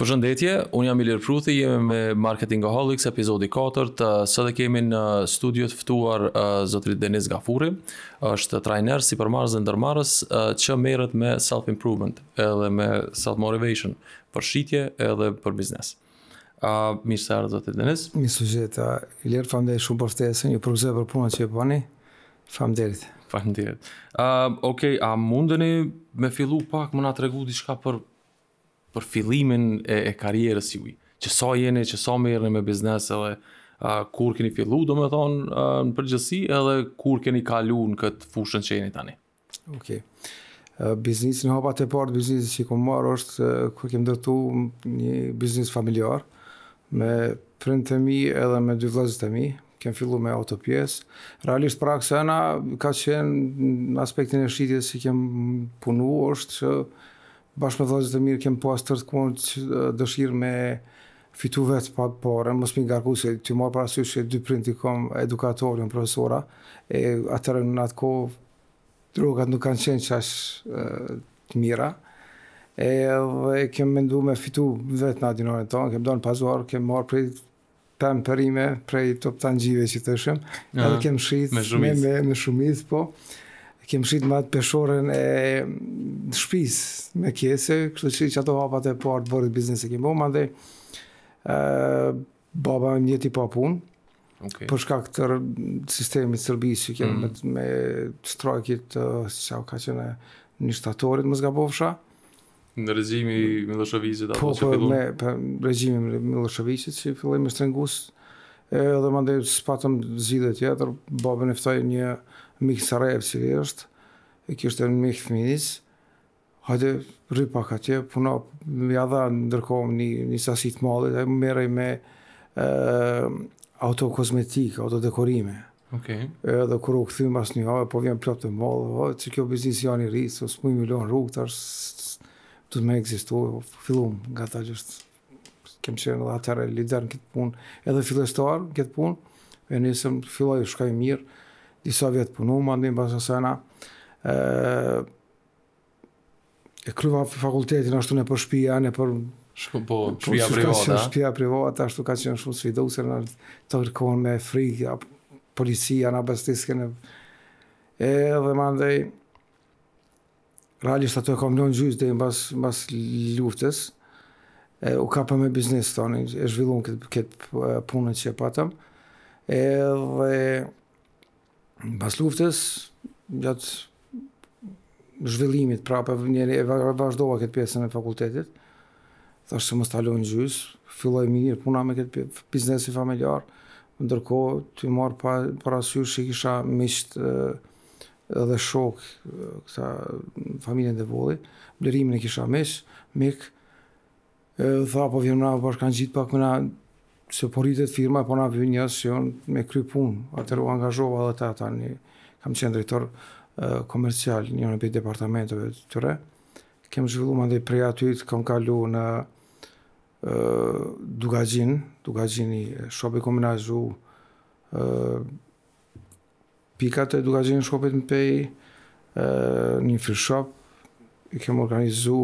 Përshëndetje, unë jam Ilir Pruthi, jemi me Marketingoholics epizodi 4, sot e kemi në studio të ftuar zotri Denis Gafuri, është trajner, sipërmarrës dhe ndërmarrës që merret me self improvement edhe me self motivation për shitje edhe për biznes. A mirë se ardhët zotri Denis. Mirë se ju gjeta, Ilir, faleminderit shumë për ftesën, ju përgëzoj për punën që e bëni. Faleminderit. Faleminderit. Ë, uh, okay, a mundeni me fillu pak me na tregu diçka për për fillimin e, e karrierës juj, që sa jeni, që sa merrni me biznes edhe uh, kur keni fillu, domethonë uh, në përgjithsi edhe kur keni kalu në këtë fushën që jeni tani. Okej. Okay. Uh, biznisin hapat e parë, biznisin që i kom marrë është uh, kur kem ndërtu një biznis familjar me prindt e mi edhe me dy vëllezit e mi, Kem fillu me autopjesë. Realisht para asajna ka qenë në aspektin e shitjes që kem punu, është që bashkë me vëllezit e mi kem pas tërë kohën që dëshirë me fitu vetë pa, pare, mos me i ngarku se tu marrë parasysh që dy prindt i kom edukatorë, janë profesora, e atëherë në atë kohë rrogat nuk kanë qenë qashtu të mira, edhe kem mendu me fitu vetë najdinarin tonë, kem dal në pazar, kem marrë prej Pemë perime prej toptanxhive që tëshem, edhe kem shit me, me, me, me shumicë, po, kem shit me atë peshoren e shpisë, me kese, kështu që qato hapat e parë për biznes i kem bo, mandej baba mbeti pa punë, okay. për shkak të sistemit Serbisë që ke, mm, me, me shtrajkit, uh, që ka qenë një shtatorit, mos gabofsha, në regjimi i Millosheviçit apo po, që po, fillon. Po, me po, regjimin e Millosheviçit që filloi me shtrëngu, edhe mandej s'patëm zgjidhje tjetër, babën e ftoi një mik në Sarajevë që është, e kishte një mik fëmijërisë. Hajde rri pak atje, puno ja dha ndërkohë një, një sasi të madhe, ai merrej me ë auto kozmetikë, auto dekorime. Okej. Okay. Edhe kur u kthy mas një javë, po vjen plot me mall, o qikjo biznes janë i ri, se s'po mi lon rrugë tash. Duhet me ekzistu, po fillum nga tash, qashtu kem qenë edhe atëherë lider në këtë punë, edhe fillestar në këtë punë, e nisëm, filloj, shkoj mirë, disa vjet punu, mandej pas asajna, e, E kryva fakultetin ashtu nëpër shpia, nëpër... Shko po, po shpia po, privata. Shkollë shpia privata, ashtu ka qenë shumë sfiduse në tërë kohën me frikë, ja, policia na bastiske në... Edhe mandej, realisht ato e kam lënë gjys dhe mbas, mbas luftës, e, u kapëm me biznes tonë, e zhvillum këtë, këtë punën që e patëm, edhe Pas luftës, gjatë zhvillimit, prapë e vazhdova këtë pjesën e fakultetit, thash se mos ta lo n'gjysë, filloj mirë puna me këtë biznesin familjar, ndërkohë tu marrë pa, parasysh që kisha miqt dhe shokë këta familjen Devolli, Blerimin e kisha miq, mik, E tha po vjen na bashkangjit pak me na se po rritet firma po na vyn njerëz që janë me kry punë. Atëherë u angazhova edhe te ta kam qenë drejtor komercial një prej departamenteve të tëre. Kem zhvillu mandej prej atyt kam kalu në Dukagjin, Dukagjini Shopi, kom menaxhu, Pikat e Dukagjini Shopit në Pejë, një free shop, i kemë organizu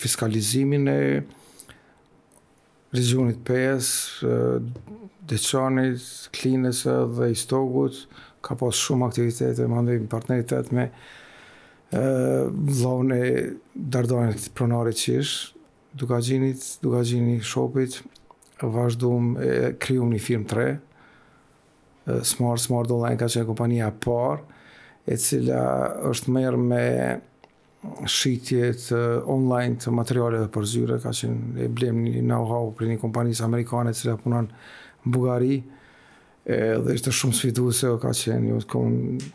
fiskalizimin e regjionit t'Pejës, Deçanit, Klinës dhe Istogut, ka pas shumë aktivitete, mandej në partneritet me vllaun e Dardanit, pronari që ish, Dukagjinit, Dukagjini Shopit, vazhdumë, krijumë një firmë të re, Smart Smart Online ka qenë kompania e parë e cila është marrë me shitjet online të materialeve për zyre, ka qenë e bleme një know-how prej një kompanisë amerikane e cila punon në Bullgari dhe ishte shumë sfiduese, ka qenë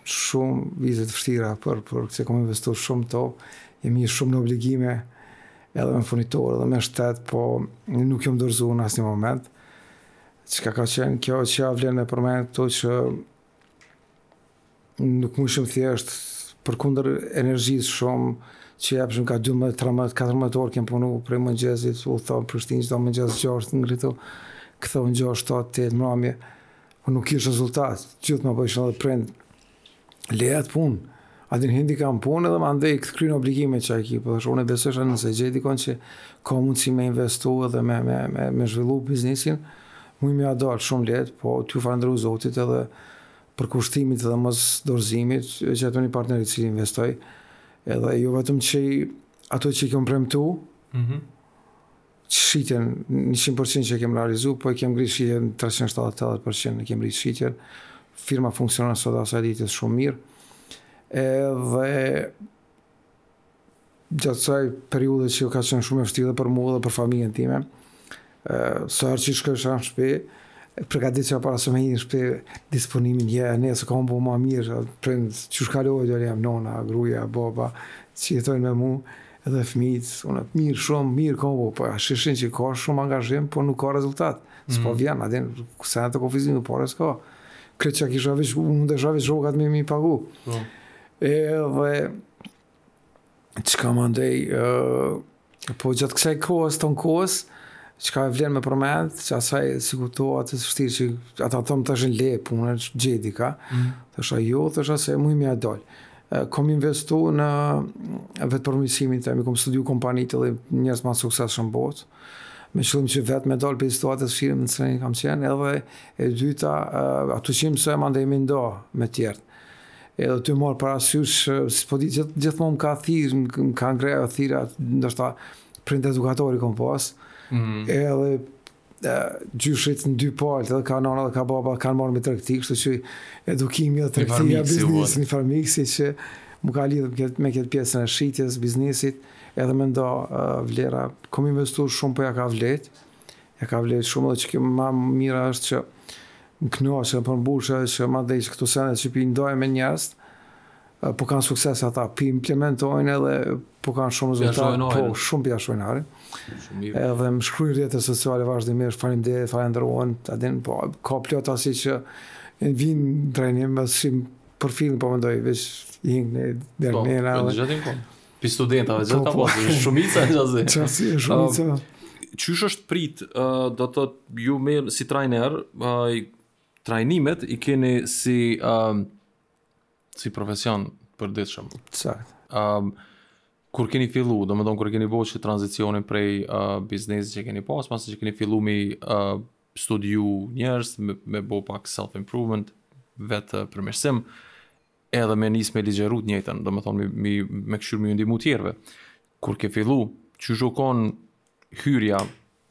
shumë vite të vështira për për se kam investu shumë, domethënë hi shumë në obligime edhe me furnitorë dhe me shtet, po nuk jam dorëzu në asnjë moment. Çka ka qenë kjo që ja vlen me përmend këtu që nuk mujshëm thjesht përkundër energjisë shumë që jepshëm ka 12, 13, 14 orë kem punu prej mëngjesit, me thënë për shpinë çdo mëngjes 6 ngritu, kthehu në 6, 7, 8, mramje, po nuk kish rezultat, gjithmonë bojshin edhe prind, leje punën. A din, hin dikah n'punë edhe mandej kryj obligime që i ki, po thash, unë besojsha nëse gjej dikon që ka mundësi me investu edhe me, me, me, me zhvillu biznisin, muj me ia dalë shumë lehtë, po t'ju falënderu zotit edhe përkushtimit edhe mosdorëzimit, e gjeta një partner i cili investoj, edhe jo vetëm që ato që i kemë premtu, mm -hmm. Shitjen, njëqind për qind që e kemë realizu, po e kemë ngritë shitjen treqind e shtatëdhjetë, tetëdhjetë për qind e kemë ngritë shitjen. Firma funksionon sot e asaj ditës shumë mirë. Edhe gjatë kësaj periudhe që ka qenë shumë e vështirë për mua dhe për familjen time, sa herë që shkojsha në shpi, përgatitsha para se me hi n'shpi disponimin, e, nëse kam bo ma mirë, prind, qysh kalove, a jam nona, gruja, baba, që jetojnë me mu, Edhe fëmijët unë mirë, shumë mirë ka po po shihshin që ka shumë angazhim po nuk ka rezultat s'po mm. vjen ajo se ato kufizim po pare s'ka krejt çka kisha veç mund të shohë rrogat me mi pagu po. edhe çka mandej po gjatë kësaj kohës tanë kohës çka e vlen me përmend që as s'e kuptojsha atë vështirë që ata thon thojshin le punë gjeti ka mm. thosha jo thosha se muj me ia dal Kom investu në vetëpërmirësimin tem, e, kom studiu kompanitë dhe njerëz ma t'suksesshëm n'botë, me qëllim që vetë me dalë prej situatës e vështirë në cilën kam qenë, edhe e dyta, ato që i mësoj mandej me nda me tjertë. Edhe të marrë parasysh, si po di, gjithë, gjithë më ka thirrë, më ka ngre e thirra, ndërsa prind edukatorë kom pas, mm. edhe gjyshit në dy palë, edhe kah nana dhe kah baba, janë marrë me tregti, kështu që edukimi dhe tregtia e biznis, një far miksi që më ka lidhë me këtë pjesën e shitjes, biznesit, edhe me nda vlera. Kom investu shumë, po ia ka vlejtë, ia ka vlejtë shumë, edhe çka o ma e mira është që më knaq e, më përmbush e, që ma edhe që këto sene që pi ndaj me njerëzt, Po kanë sukses ata, pi implementojnë edhe po kanë shumë rezultat, po shumë pi ia shohin hajrin. Edhe më shkrujnë n'rrjete sociale vazhdimisht, faleminderit, falënderohen, ta din, po ka plot asi që vin n'trajnim me shi profilin po mendoj veç njëri ndër njerëz. Po, po, po. Pi studentave, gjithë po, po. po, shumica e gjasë. Qasi, shumica. Uh, qysh është prit, uh, domethënë ju mirë si trajner, uh, trajnimet i keni si uh, si profesion të përditshëm. Sakt. Ëm um, kur keni fillu, domethonë kur keni bo që tranzicionin prej uh, biznesit që keni pas, masi keni fillu me uh, studiu njerëz, me, me bo pak self-improvement, vetëpërmirësim, edhe me nisë me ligjëru t'njëjtën, domethonë me, me, me këqyr me ju ndihmu tjerve. Kur ke fillu, qysh u kon hyrja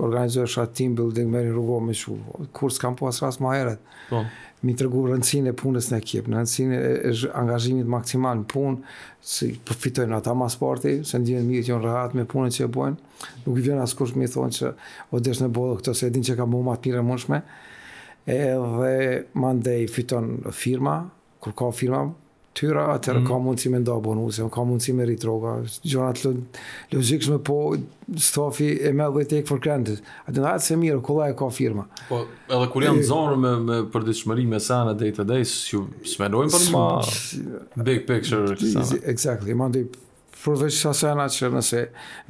Organizoj do farë team building merri rrugës me çu kur s'kam pas rast ma heret po. mi tregu rëndësinë e punës në ekip, rëndësinë e, e angazhimit maksimal në punë si përfitojnë ata ma s'pari se ndihen mirë që janë rahat me punën që e bojnë nuk i vjen askush me i thonë që o dasht me bo dhe këto se e din që ka bo ma t'mirën e mundshme edhe mandej fiton firma Kur ka firma të hyra, atëherë mm. ka mundësi me nda bonuse, ka mundësi me rritë rroga, gjonat lo, logikshme, po stafi e merr take for granted. Ata thonë se mirë, kollaj e ka firma. Po, edhe kur janë t'zonë me, me përditshmëri me sene day to day, s'ju s'menojnë për ma big picture. Exactly, mandej Përveç se na që nëse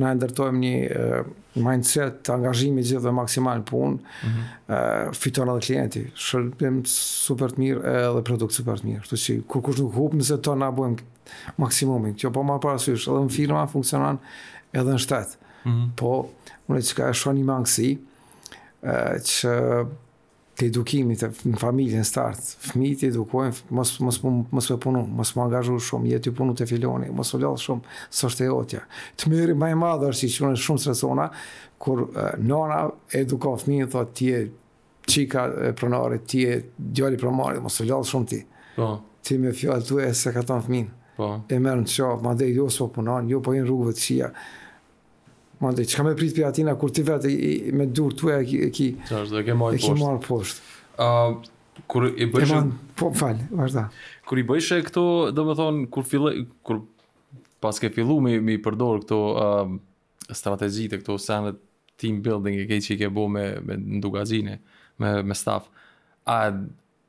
na e ndërtojmë një mindset të angazhimit gjithve maksimal në punë, mm -hmm. fiton edhe klienti. Shërbim super të mirë edhe produkt super të mirë. Kështu që kurkush nuk hup nëse tona bojmë maksimumin. Kjo po marr parasysh, edhe në firma funksionon edhe në shtet. Mm -hmm. Po, unë çka e shoh një mangësi, që të edukimit në familje n'start fëmijët edukojnë mos mos mos me punu mos mu angazhu shumë je tu punu te filoni mos u lodh shumë s'është e otja të merri më e madhe është që në shumë sezona kur nona edukon fëmijën thotë ti je çika e pronarit ti je djali i pronarit mos u lodh shumë ti po ti me fjalë tu e sakaton fëmin po e merr në qaf madje jo s'po punon jo po rrin rrugëve të shija Mandej çka me prit pi atina kur ti vetë me dur tua e ki. Tash do e ke marr poshtë. E ke marr poshtë. Ë kur i bëj shë... po fal, vazhda. Kur i bëj shë këto, domethënë kur filloj kur pas ke fillu me me përdor këto ë uh, strategji të këto sene team building e kejt që i ke bo me, me ndugagjine, me, me staff. A,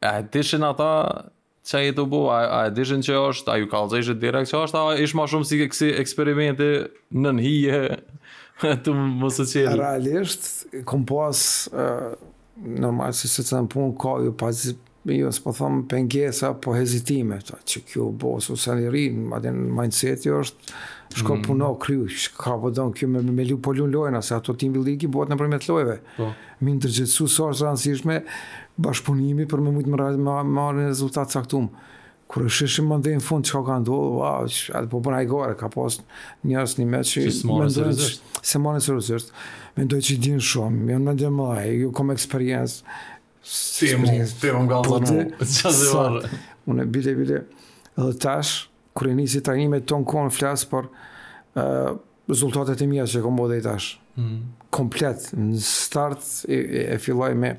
A e dishin ata çka je tu bo, a, a e dishin që është, a ju kallzojshe direkt që është, a ish ma shumë si kësi eksperiment nën hije, të më së qelë. Realisht, kom pas, uh, normal, si secën punë, ka pas, jo, s'po thom, pengesa, po hezitime, ta, çka u bo, se së n'rini, ma din, mindseti osht, shko mm. puno kryu, çka po don kjo me, me, me lu po lujnë lojna, se ato team buildingi, bëhet nëpërmjet lojve. Po. Mi ndërgjegjësu sa është e rëndësishme bashkëpunimi për me mujtë me me marrë një rezultat t'caktum. Kur e shishim mandej n'fund çka ka ndodhë, wow, që atë po përna i gare, ka pas njërës një me që... Që s'e marrë seriozisht. S'e marrë seriozisht. Mendojnë që i dinë shumë, janë me ndojnë më e, jo kom eksperiencë. Si e mu, si e mu angazhu, që s'varë. Unë e bile, bile, edhe tash, kur e nisi trajnimin, tonë konë flasë, por Rezultatet e mia që kam bo dej tash, mm. komplet, në start e, e filloj me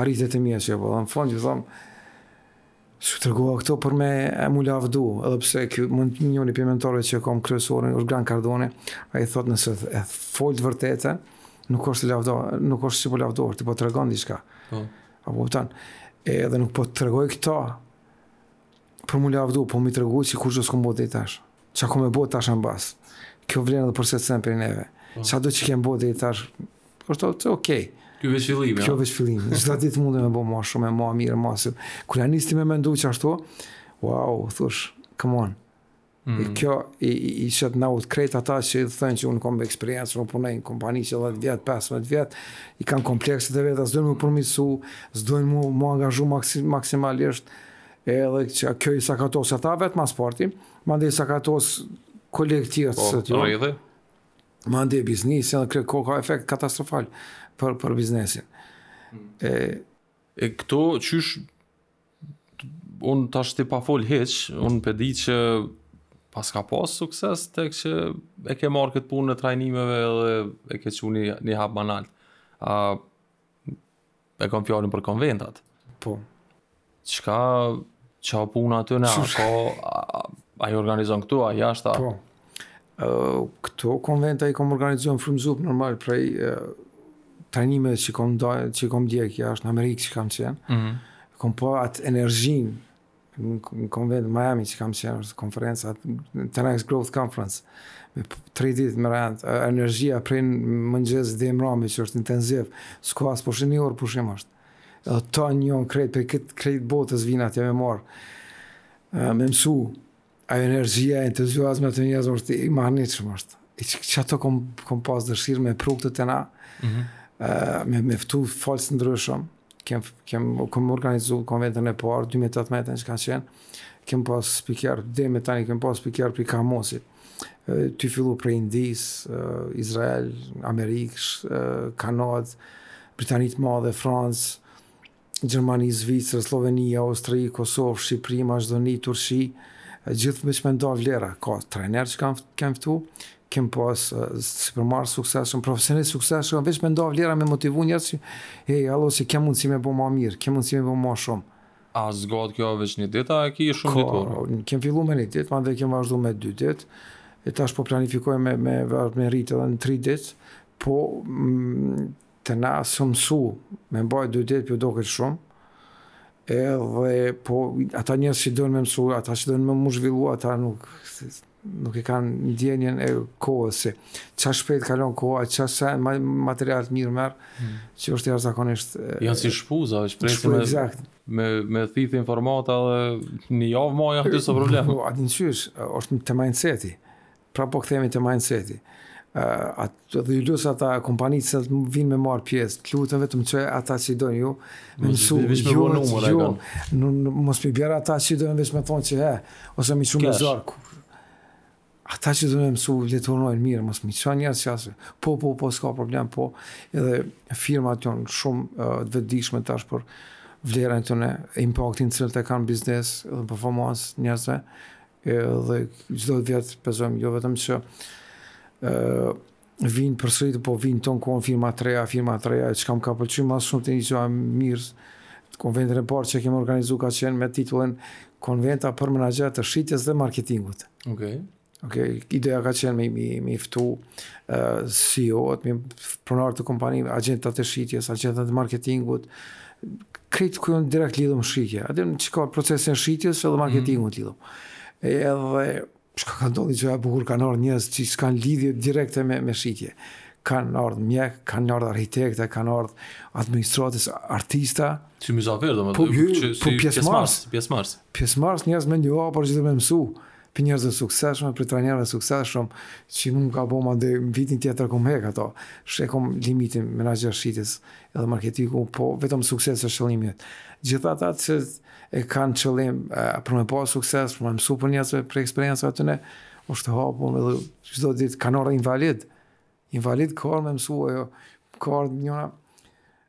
arritjet e mia që po, në fund ju thom, S'i tregova këto për me mu lavdu, edhe pse kjo më një një një pi mentorve që kom kryesor Grant Cardone, ai thot nëse e folë të vërtete, nuk është lavdo, nuk është që po lavdohe, ti po tregon diçka. Po. A po pëtan, edhe nuk po tregoj këto, Për mu lavdu, po mi tregu që kurgjo s'kom bo dej tash. Qa kom me bo tash e mbas. Kjo vlenë dhe për secën prej neve. Po. Çado që kem bo dej tash. Po oshtë okej. Kjo veç fillimi, Kjo veç fillimi. Çdo ditë mundë me bo ma shumë, ma mirë, ma sipër. Kur ja nis ti me mendu qashtu, wow, thush, come on. Mm. Kjo i, i, i qet n'ujë krejt ata që thojnë që unë kom eksperiencë, unë punoj në kompani që 10 vjetë, 15 vjetë, i kanë komplekset e veta, s'dojnë m'u përmirësu, s'dojnë m'u, m'u angazhu maksimalisht, edhe që kjo i saboton ata vetë ma së pari, mandej saboton kolektivin po, së të jo, mandej biznesin, edhe kërë ka efekt katastrofal për, për biznesin. Mm. E, e këto, qysh, Unë tash ti pa fol hiç, unë pe di që pas ka pas sukses teksa e ke marrë këtë punën e trajnimeve edhe e ke çu një, një hap ma nalt. A, e kam fjalën për konventat. Po. Çka, qa puna atyne, a, ka, a, a, i organizon këtu, a jashtë, a, po. Këto konventa i kom organizu i frymzum normal prej trajnimeve që kom ndjek, që kom ndjek jashtë në Amerikë që kam qenë. Mm -hmm. Kom pa atë energjin në konvent në Miami që kam qenë, është konferenca, 10X growth conference, me tre dit me rend, energjia prej mëngjesit deri n'mramje që është intenziv, s'ka as pushim një orë pushim është. Edhe ta njerëz krejt, prej krejt botës vinë atje me marrë, me mësu, Ajo energjia e entuziazmi te njerëzit i mahnitshëm është. I që, që ato kom, kom pas dëshirë me pru këtu te na, mm -hmm. uh, me, me ftu folës të ndryshëm, kem, kem, kom organizu konventën e parë, 2018 që ka qenë, kem pas spiker, deri më tani kem pas spiker prej kahmos hit, ty fillu prej Indisë, uh, Izrael, Amerikë, uh, Kanadë, Britani të Madhe, Francë, Gjermani, Zvicër, Slloveni, Austri, Kosovë, Shqipëri, Maqedoni, Turqi, gjithë veç me nda vlera, ka trajner që kam, kam ftu, kem pas sipërmarrës të suksesshëm, profesionistë të suksesshëm, veç me nda vlera me motivu njerëz që hey, allo shiqo ke mundësi me bë më mirë, ke mundësi me bë më shumë. A zgjat kjo veç një ditë, a e ki shumë ditore? Ka, kem fillu me një ditë, mandej kem vazhdu me dy ditë, e tash po planifikoj me, me, me e rritë edhe në tri ditë, po Te na s'janë mësu, me mbajt dy ditë po u doket shumë, edhe po ata njerëz që dojnë me mësu, ata që dojnë me m'u zhvillu, ata nuk, nuk e kanë ndjenjën e kohës, se qa shpejt kalon koha, qa sa material të mirë merr, hmm. që është jashtëzakonisht... Janë si shpuza, veç presin me, exact. me, me thithë informata edhe një javë me majt aty s'ë problem. Po, atëherë qysh, është te mindseti, Pra po kthehemi te mindseti. Ë, uh, dhe ju lus ata kompanitë sa t'vijnë me marrë pjesë, të lutem vetëm ço ata që dojnë ju, me mësu, ju, ju, ju, mos m'i bjer ata që dojnë veç me thonë që he, ose m'i shti me zor këtu. Ata që dojnë me mësu, le të urdhnojnë mirë, mos m'i ço njerës që asë, po, po, po, s'ka problem, po, edhe firmat janë shumë uh, të vetëdijshme tash për vlerën dhe, impaktin të cilat e kanë n'biznes dhe performancë t'njerëzve, Edhe çdo vjet gëzohem jo vetëm që vijn përsëri po vijn tan kohën firma të reja, firma të reja, çka më ka pëlqy ma shumë shumë mirë konventin e parë që kemi organizu ka qenë me titullin Konventa për menaxhera të shitjes dhe marketingut. Okej. Okay. Okej, okay. ideja ka qenë me i ftu uh, CEO-t, pronarë të kompanive, agjentat e shitjes, agjentat e marketingut, Krejt kush janë direkt lidhun me shitje. Atë që ka procesin e shitjes edhe mhm. marketingun mm. lidhun. Edhe çka ka ndodhur e bukur kanë ardh njerëz që s'kan lidhje direkte me me shitje. Kanë ardh mjekë, kanë ardh arkitekta, kanë ardh administratës, artista, si mysafir domethënë, po, jo, që po, si pjesëmarrës, pjesëmarrës. Pjesëmarrës njerëz me një hap para që dojn me mësu. Prej njerëzve të suksesshëm, prej trajnerëve të suksesshëm, që mu më ka bo mandej vitin tjetër kom hek ato. S'e kom limitu menaxher shitjes edhe marketingu, po vetëm suksesi është qëllimi jot. Gjithë ata që e kanë qëllim e, për me pas sukses, për me mësu prej njerëzve prej eksperiencave të tyne, është e hapun edhe çdo individ, kategori individ. Individ ka me mësu ajo, ka njëra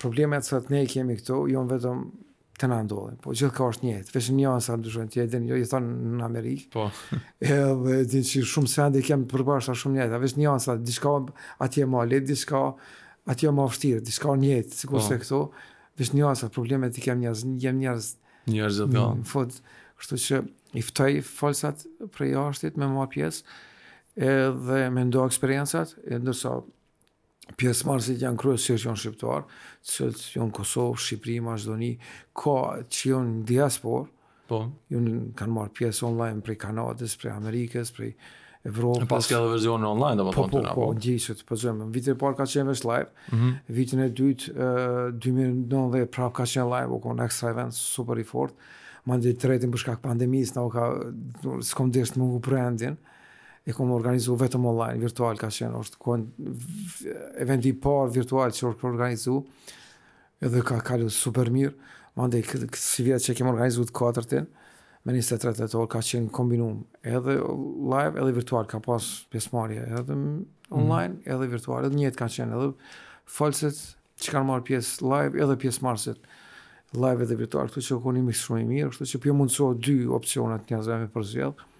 Problemet që ne i kemi këtu, jo neve vetëm të na ndodhin, po gjithka është njëtë, veç në nuanca ndryshojn te tjetri, jo i thonë në Amerikë, po. edhe din që shumë së vendë i kemë përbashkë sa shumë njëtë, veç një anë sa, diçka atje ma letë, diçka atje ma vështirë, diçka njëtë, sikurse po. këtu, veç në nuanca problemet i kemë njerëz, jem njerëz, njerëz dhe po. në fund, kështu që i ftoj folsat prej jashtit me marr pjesë, edhe me nda eksperiencat, e ndërsa pjesëmarrësit janë kryesisht janë shqiptarë, të cilët janë në Kosovë, Shqipëri, Maqedoni, ka që janë në diasporë, po. janë kanë marrë pjesë online prej Kanadës, prej Amerikës, prej Evropës. Paska edhe versionin online, domethënë. Po, po, po, gjithsesi po, patëm. Vitin e parë ka qenë veç live. Mm -hmm. Vitin e dytë, uh, 2019 prapë ka qenë live, u kon extra event super i fortë. Mandej tretin për shkak pandemisë, s'kom dashtë me hup trendin. e kom organizu vetëm online, virtual ka qenë, u kon, eventi i parë virtual që është organizu, edhe ka kalu super mirë, mandej këtë, sivjet që kem organizu të katërtin, me 23 tetor, ka qenë kombinu edhe live, edhe virtual, ka pas pjesmarje, edhe mhm. online, mm -hmm. edhe virtual, edhe njëtë ka qenë, edhe folsit që kanë marrë pjesë live, edhe pjesmarrësit, live edhe virtual, kështu që u kon mix shumë i mirë, kështu që po u mundëson dy opcionet njerëzve me përzjedhë,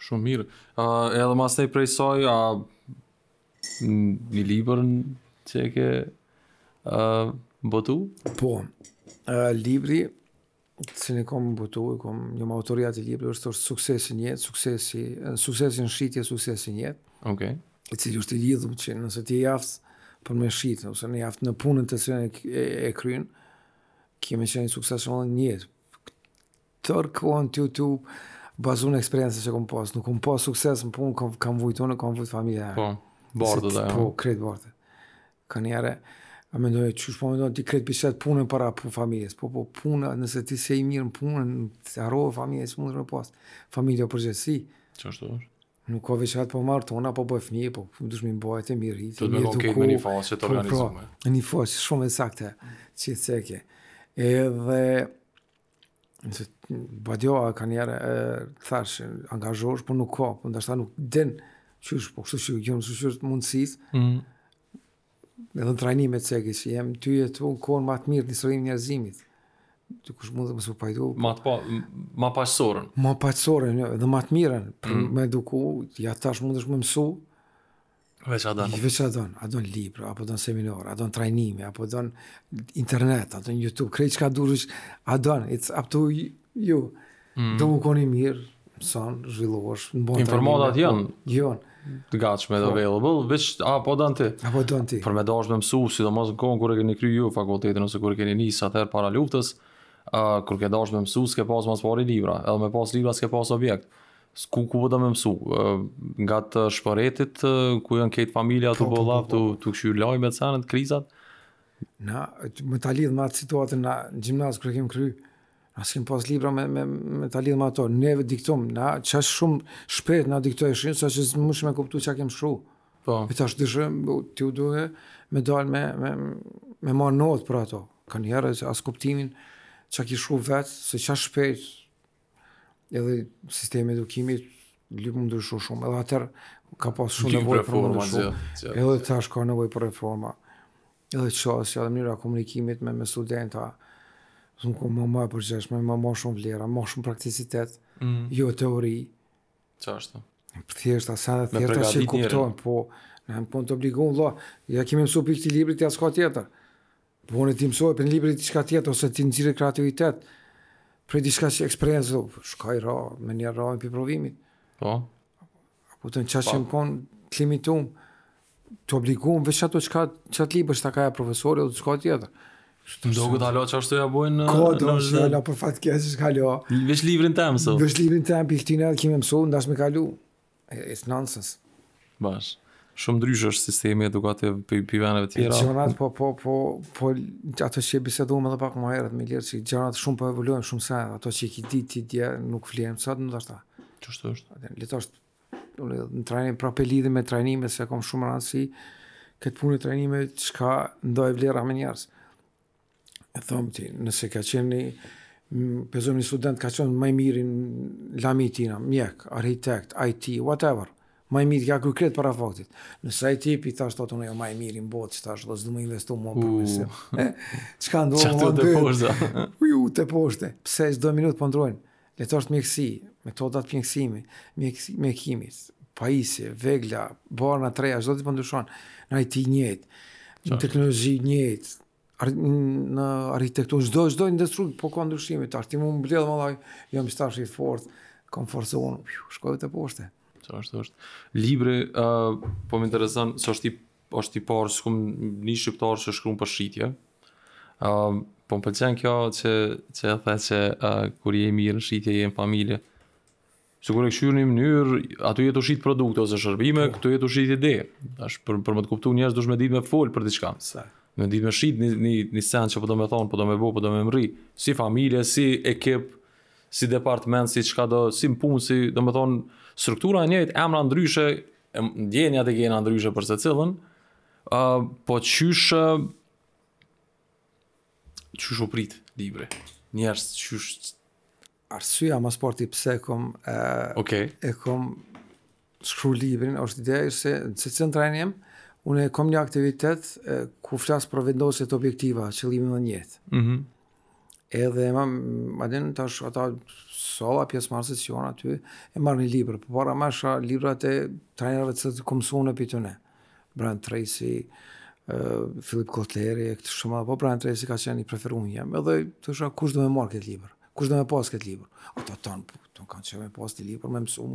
Shumë mirë. Uh, edhe më tej prej saj, a një librin që e ke uh, botu? Po, uh, libri të cilin e kom botu, e kom jom autore e ati libri, është është suksesi në jetë, suksesi, suksesi në shitje, suksesi në jetë. Okej. Okay. I cili është i lidhun që nëse ti je i aftë për me shitë, ose je i aftë në punën të cilën e, e, e krynë, ke me qenë i suksesshëm në jetë, Tërë kohën tu u bazu në eksperiencën që kom pas. Nuk kom pas sukses në punë, kom, kom vujtë unë, ka vujtë familja. Po, barabar. Po, krejt barabar. Kanjëherë, a mendon, qysh po mendon, ti krejt e qet punën para prej familjes. Po, po, puna, nëse ti s'je mirë në punën, harrove familje, s'mundesh me pas. Familja përgjegjësi. Qashtu është? Nuk ka veç hajt po martona, po boj fëmijë, po dushmi me bo jetë mirë rritë. Të të nërë këtë me një jetë të organizume. Po, pra, një faqë shumë e sakte, që të seke. Edhe, Nëse badio a kanjëherë thash angazhosh, po nuk ka, po ndashta nuk din qysh, po kështu që gjen qysh të mundësish, mm. edhe në trajnimet si që jem tu jetu në kohën ma të mirë në historinë e njerëzimit. Tash mundesh me mësu pajdu. Ma të pa, ma paqësorën. Ma paqësorën, jo, edhe ma të mirën, për mm. me u eduku, ja tash mundesh me mësu, Veç a don. Veç a don, a don libra, apo don seminar, a don trajnime, apo don internet, a don YouTube, krejt çka duhesh, a don, it's up to you. Mm. Do me kon i mirë, mëson, zhvillohesh, me bo Informatat po, janë. Janë. Të gatshme dhe po. available, veç a po don ti. A po don ti. Po me dashtë me mësu, sidomos në kohën kur e keni kry ju fakultetin ose kur e keni nis atëherë para luftës, uh, kur ke dashtë me mësu, s'ke pas ma s'pari libra, edhe me pas libra s'ke pas objekt. S'ke ku po don me mësu, ngat shporetit, ku janë krejt familja të bëllaf, po, po, po, të tu la me enët, krizat? Na, me ta lidhë me atë situatën në gjimnazë kur e kemi kry, na s'kem pas libra me, me, me ta lidhë me ato, neve diktim, na, qaq shumë shpejt na diktojshin, sa që s'mujshim me kuptu çka kemi shru. Po. E tash dëshë, ti u duhe me dalë me, me, me marrë notë për ato, kanjëherë, as kuptimin, çka ki shru vetë, se aq shpejt, Edhe sistemi i edukimit lyp me ndryshu shumë. Edhe atëherë ka pas shumë nevojë për reforma gjë. Edhe tash ka nevojë për reforma. Edhe çështja edhe mënyra e komunikimit me me studenta. Me kon ma ma e përgjithshme, ma me shumë vlera, ma shumë prakticitet, mm. jo teori. Qashtu është. Për thjesht asi edhe thjesht që kuptojnë, po na jem kon t'obligum vëlla, e kemi mësu prej këtij libri, ja s'ka tjetër. Po në ti mëso prej libri diçka tjetër ose ti nxirri kreativitet për diçka që eksperiencë, s'ka, ra, menjëherë ra prej provimit. Po. A po, domethonë qaq jem kon të limitum, të obligum, veç ato çka, n'qat libër shta ka e profesori, ose diçka tjetër. Ka do hala që ashtu ja bojnë në... Ka, do është hala për fat të keq, ka hala. Veç librin tem, so. Veç librin tem, prej këtina e ki me mësu, n'dash me kalu. It's nonsense. Bash. Shumë ndryshe është sistemi edukativ për prej veneve tjera. Gjonat po po po po ato që e biseduam edhe pak më herët me lirë që gjonat shumë po evoluojnë shumë sa ato që i ki dit ti dje nuk vlejn sot domethonë. Qashtu është? Le të thotë unë në trajnim prapë lidhem me trajnime se e kom shumë rëndësi këtë punë trajnime çka ndaj vlera me njerëz. e thom ti, nëse ka qenë një, pe zëmë një student ka qenë ma i mirë në lami të tina, mjek, arhitekt, IT, whatever, ma i mirë ka kry krejt para faktit. Nëse IT pi thash të atonë, jom ma i mirë në botë, qetash s'do me investu ma për përmirësim. Çka ndodh më të poshtë? Uju, teposhtë, pse çdo minutë po ndrrojnë, letarë mjekësi, metodat për mjekësimi, mjekësimi, pajisje, vegla, barna të reja, çdo ditë po ndryshon, në IT njëjtë, në teknologji njëjtë, në arhitekturë, çdo çdo industri po ka ndryshime, tash ti më mbledh vallai, jam tash i fortë, komfort zonë, shkon teposhtë. Qashtu është. Libri ë uh, po më intereson, s'është i, është i parë s'kom ni shqiptar që shkruan për shitje. ë uh, po më pëlqen kjo që që e the se uh, kur je mirë në shitje je në familje. Se kur e kqyr në një mënyrë, aty je tu shit produkte ose shërbime, po. këtu je tu shit ide. Tash për për me të kuptu njerëz duhet me ditë me fol për diçka. Sa. Me ditë me shit një një një sen që po do me thon, po do me bo, po do me mrri, si familje, si ekip, si department, si çkado, si punë, si domethon struktura e njëjtë, emra ndryshe, ndjenja të gjena ndryshe për secilën. Ë uh, po qysh qysh u prit libri. Njerëz qysh Arsyeja ma s'pari pse kom e, okay. e kom shkru librin, është ideja se në secilin trajnim, unë e kom një aktivitet e, ku flas për vendosje të objektiva, qëllimi, njëjtë. Mm -hmm. Edhe e ma, ma din tash ata sa pjesëmarrës jon aty, e marr një libër, po përpara marrsha librat e trajnerëve që kom mësu unë prej tyne. Mm Brian Tracy, Filip Kotleri, e këta shumë, po Brian Tracy ka qenë i preferumi jem edhe thojsha kush do me marrë këtë libër, kush do me pas këtë libër, o të tanë, po, të tanë duam me pas këtë libër, me mësu,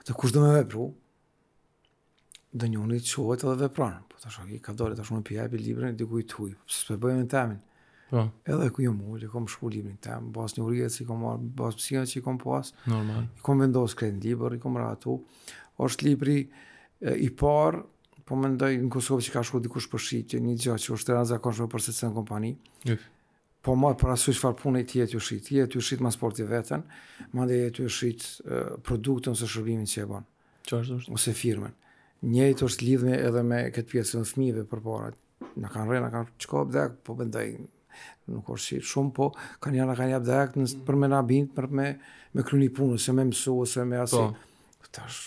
a kush do me vepru, do një unë çohet edhe vepron, po thashë, kadale, tash unë pe jep librin e dikujt huj, pse s'pe boj temin, Po. Edhe ku jam ul, kam shkru librin tem, bazë njohurive që i kam marr, bas psia që kam pas. Normal. I kam vendos krejt në libër, i kam ratu. Është libri e, i parë, po mendoj në Kosovë që ka shkru dikush për shitje, një gjë që është e rëndësishme për secilën kompani. Yes. Pa marr parasysh çfarë pune ti je tu shit. Ti je tu shit ma s'pari veten, mandej je tu shit e, produktin ose shërbimin që e bën Qashtu është. ose firmën. Njëjtë është lidhme edhe me këtë pjesën e fëmijëve përpara. Na kanë rreh, na kanë shkop, dajak, po mendoj nuk është si shumë, po kanë na kanë jap dajak neve për me na bind, për me me kry ni punë, ose me mësu ose me asi. Po. Tash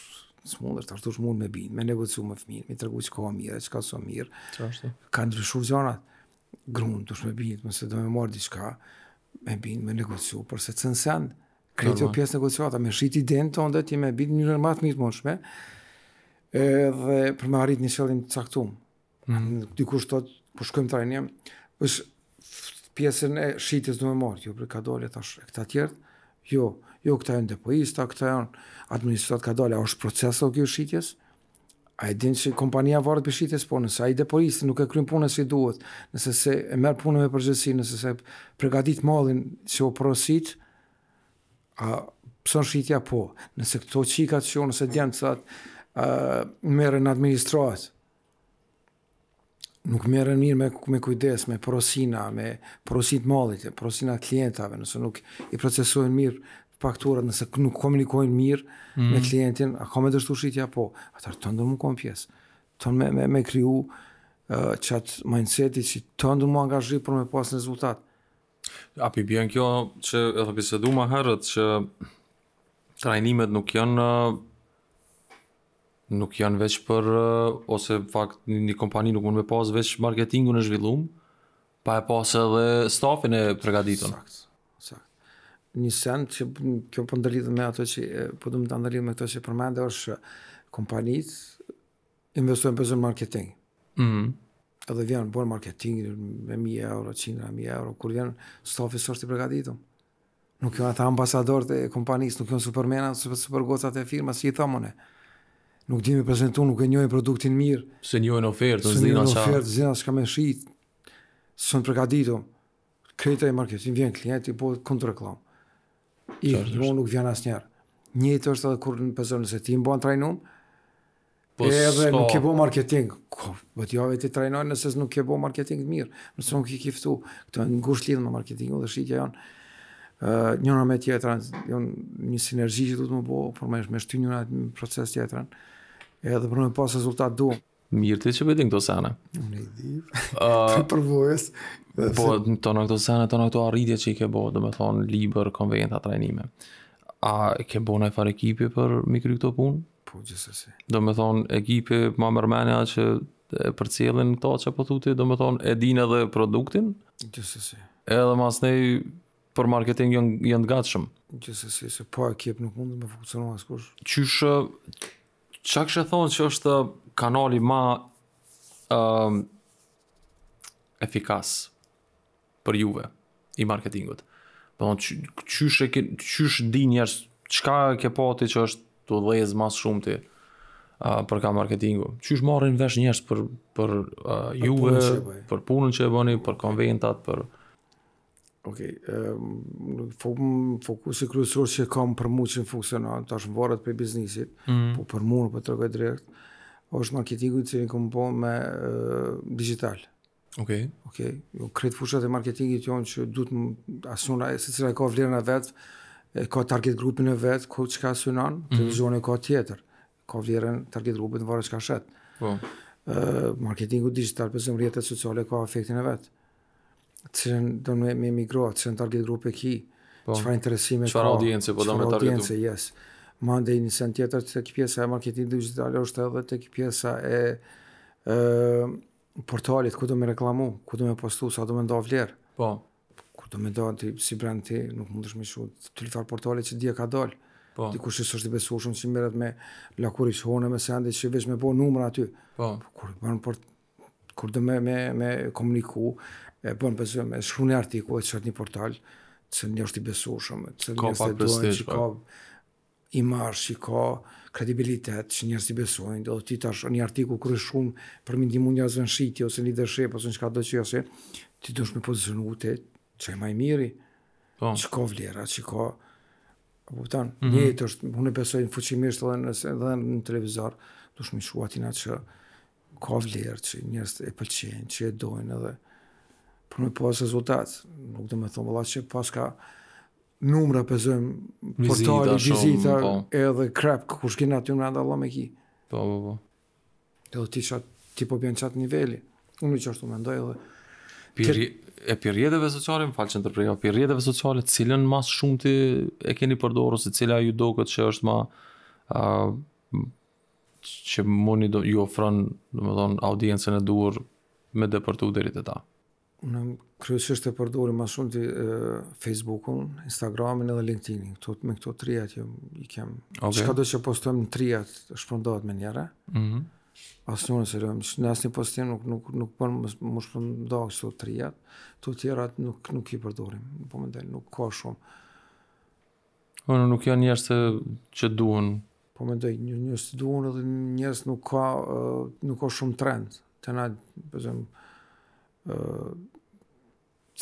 s'mund, tash duhet shumë me bind, me negociu me fëmijë, me tregu çka ka mirë, çka s'ka mirë. Çfarë? Ka ndryshu zonat. Grun, duhet me bind, nëse do me marr diçka, me bind, me negociu, për secilin sen. Krejt o pjesë negociata, me shit idenë tone ti me bind një më të mirë më shumë. Edhe për me arrit një qëllim të caktuar. Mm. Dikush thotë, po shkojmë të trajnim, është pjesën e shitjes në me marrë, jo, për çka dole tash e këta tjerët, jo, jo, këta janë depoista, këta janë administratë çka dole, është proces, o kjo shitjes, a e din që kompania varet prej shitjes, po nëse ai depoisti nuk e kryn punën si duhet, nëse s'e merr punën me përgjegjësi, nëse s'e përgatit mallin që u porosit, a pëson shitja po, nëse këto çikat që jo nëse djemtë, sa, uh, merren administratë, nuk merren mirë me me kujdes, me porosina, me porositë e mallit, porosina të klientave, nëse nuk i procesojnë mirë fakturat, nëse nuk komunikojnë mirë mm. me mhm. klientin, a ka me dështu shitja, po, atëherë tenton me kon pjesë, të me, me, me kryu uh, qat mindsetin që tenton m'u angazhu për me pas rezultat. A po i bjen kjo që e kemi bisedu ma herët që trajnimet nuk janë nuk janë veç për ose në fakt një kompani nuk mund me pas veç marketingun e zhvillum, pa e pas edhe stafin e pregaditur. Sakt, sakt. Një send që kjo po ndërlidh me ato që po du me ta ndërlidh me këto që përmende është kompanitë investojnë po e zëmë marketing. Mm -hmm. Edhe vjen bon marketing me mijë euro, qindra mijë euro, kur vjen stafi s'është i përgatitur. Nuk janë ata ambasadorët e kompanisë, nuk janë supermenat, super supergocat e firmës, si i tham unë. Nuk di me prezentu, nuk e njohin produktin mirë. S'e njohin ofertën, s'e njohin ofertën, s'e njohin ofertën, s'dinë çka kanë me shit, s'janë përgatitur. Krejt ai marketing, vjen klienti, po kot reklama. I, jo, nuk vjen asnjëherë. Njëtë është edhe kur po e zëmë, nëse ti bon trajnim, Po edhe nuk ke bo marketing. Kot, vet ja ti trajnon nëse nuk ke bo marketing të mirë. Nëse nuk i ki ftu, këto janë ngushtë lidhun, marrë marketingu dhe shitja janë uh, njëra me tjetrën, janë një sinergji që duhet me bo, për me, me shty njëra në proces tjetrën. Edhe për me pas rezultat duhet. Mirë ti që i din këto sene. Unë i di, uh, përvojës. Po, tana këto sene, tana këto arritje që i ke bo, domethënë, libër, konventa, trajnime. A ke bo najfar ekipi për me i kry këto punë? Po gjithsesi. Domethënë ekipi ma merr mendja që e përcjellin këta çka po thu ti, domethënë e din edhe produktin. Gjithsesi. Edhe masnej për marketing janë janë të gatshëm. Gjithsesi, se pa ekip nuk mund me funksionu askush. Qysh çka kishe thonë që është kanali ma ë um, efikas për juve i marketingut. Do të thotë qysh e ke qysh di njerëz çka ke pa ti që është tu ecë ma së shumti për ka marketingu. Qysh marrin vesh njerëz për për uh, juve, për punën që e bëni, për konventat, për Ok, um, fokusi kryesor që kam për mua që funksionon, tash varet prej biznesit, mm. po për mua po tregoj drejt, është marketingu që ne kemi bo me uh, digital. Okej. Okay. Okej. Okay. Jo krejt fushat e marketingit janë që duhet asnjana, secila ka vlerën e vet, e ka target grupin e vet, ku çka synon, mm -hmm. televizioni ka tjetër. Ka vlerën target grupin varet çka shet. Po. Ë marketingu digital për shembull rrjetet sociale ka efektin e vet. Cilën do me me migro, cilën target grup e ki. Po. Çfarë interesime ka? Çfarë audience po do me targetu? Audience, yes. Mandej një sen tjetër tek pjesa e marketingut digital është edhe tek pjesa e ë portalit ku do me reklamu, ku do me postu, sa do me nda vlerë. Po. Kur do me nda ti, si brand ti, nuk munesh me shku te njëfar portali që dje ka dalë. Po. Që nuk është i besushëm që merret me lakuriqsina me sende që veç me bo numra aty. Po. po kur, bërën por, kur do me, me, me komuniku, e bën besu, me shkru një artikull, e qet në një portal, që është i besushëm, që njerëzit e dojnë, që ka... imazh që ka kredibilitet, që njerëzit i besojnë, edhe ti tash një artikull kur e shkrun për mi ndihmu njerëzve në shitje ose në leadership ose në çkado që ose ti duhesh me pozicionu te qaj më i miri. Po. Që ka vlera, që ka po kupton, mm -hmm. njëjtë është, unë besoj fuqimisht edhe në edhe në televizor, duhesh me shku te njana që ka vlerë që njerëzit e pëlqejnë, që e dojnë edhe për me pas rezultat. Nuk do me thonë valla që paska Numra pezëm, portali, vizita, po. edhe krejt, kush kina aty në rada, Allah me ki. Po, po, po. Edhe ti, qat, ti po bjen te qat niveli. Unë qashtu mendoj edhe... Prej, e prej rrjeteve sociale, më fal që të ndërprej, prej rrjeteve sociale, cilën ma së shumti e keni përdorë, se cila ju doket që është ma... A, që muni, ju ofron, domethonë, audiencën e duhur me depërtu deri te ta. Ne kryesisht e përdorim ma shumti Facebookun, Instagramin edhe LinkedInin. Këto me këto trijat i kem. Okay. Çkado që postojmë në trijat shpërndahet menjëherë. Mhm. Mm Asnjanën s'e lëm, në asnjë postim nuk nuk nuk bën mos me shpërnda këto trijat. Këto tjerat nuk nuk i përdorim. Po mendoj, nuk ka shumë. Po nuk janë njerëzit që duhen. Po mendoj, një, njerëzit duhen edhe njerëz nuk ka, nuk ka shumë trend. Te na, për shembull,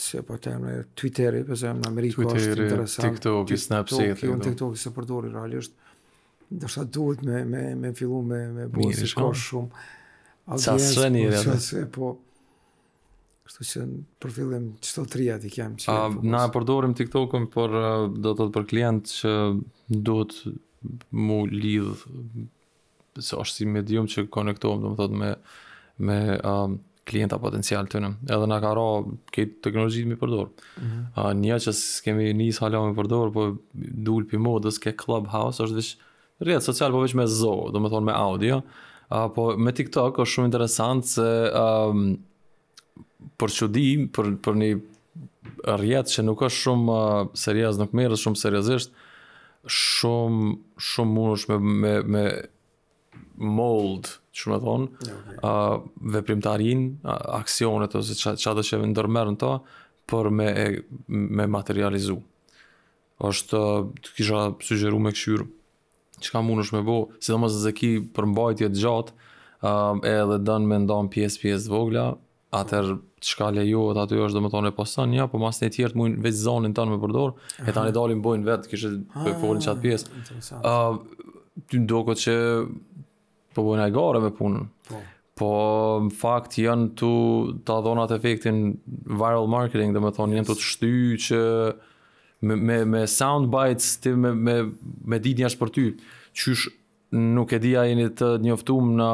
se po themi Twitteri, për shembull, në Amerikë Twitteri, është interesant. TikTok, TikTok, Snapchat. TikTok, jo, TikTok, s'e përdori realisht. Ndoshta duhet me, me, me fillu me, me bërë, se ka shumë. Sa së njëre. Po, Kështu që për fillim qëto tria i kem që. Uh, na e përdorim TikTokun, por uh, do të thotë për klient që duhet mu lidh se është si medium që konektohem, domethonë me me um, klienta potencial të tyne. Edhe na ka ra këto teknologjitë m'i përdor. Mm -hmm. uh, një që s'kemi nis hala me përdor, po dul prej modës ke Clubhouse, është veç Rrjet social po veç me zo, domethonë me audio, uh, po me TikTok është shumë interesant se um, për çudi, për, për një rrjet që nuk është shumë uh, serioz, nuk merret shumë seriozisht, shumë shumë mundesh me me me mold, domethonë, okay. Jo, jo. uh, veprimtarin, uh, aksionet, ose që, çkado që e ndërmerrën to, për me, me materializu. është të kisha sugjeru me kqyrë çka mundesh me bo, sidomos nëse ki përmbajtje të gjatë, um, edhe don me nda në pjesë pjesë t'vogla, atëherë çka lejohet aty është domethonë e poston, ja, po masnej tjertë mujnë veç zonin tond me përdorë, e tani dalin bojnë vetë, kështu përfolin qat pjesë. Uh, ty t'doket që Po bëjnë hajgare me punën. Po. Po, në fakt, janë tu ta dhon at efektin viral marketing, domethonë, janë tu të shty që me, me, me sound bites, ti me, me, me dit njerëzit për ty, qysh nuk e di a jeni të njoftum në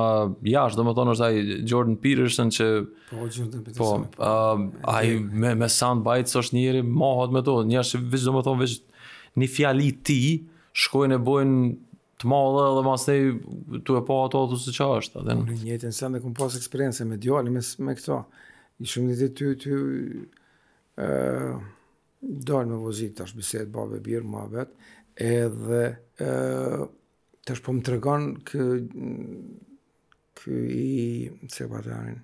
jashtë, domethonë është ai Jordan Peterson që... Po, Jordan po, Peterson. Po, uh, ai me, me sound bites është njëri mohot me to, njerëzit që veç, domethonë, veç një fjali t'tij, shkojnë e bojnë të madhe dhe masnej tu e pa ato ato se ça është atë njëjtën send e kom pas eksperiencë me djalë me, me këto i shumë ditë tu tu uh, dalë me vozit tash biset babe birë ma vet edhe uh, tash po më tregon kë kë i se pa të anin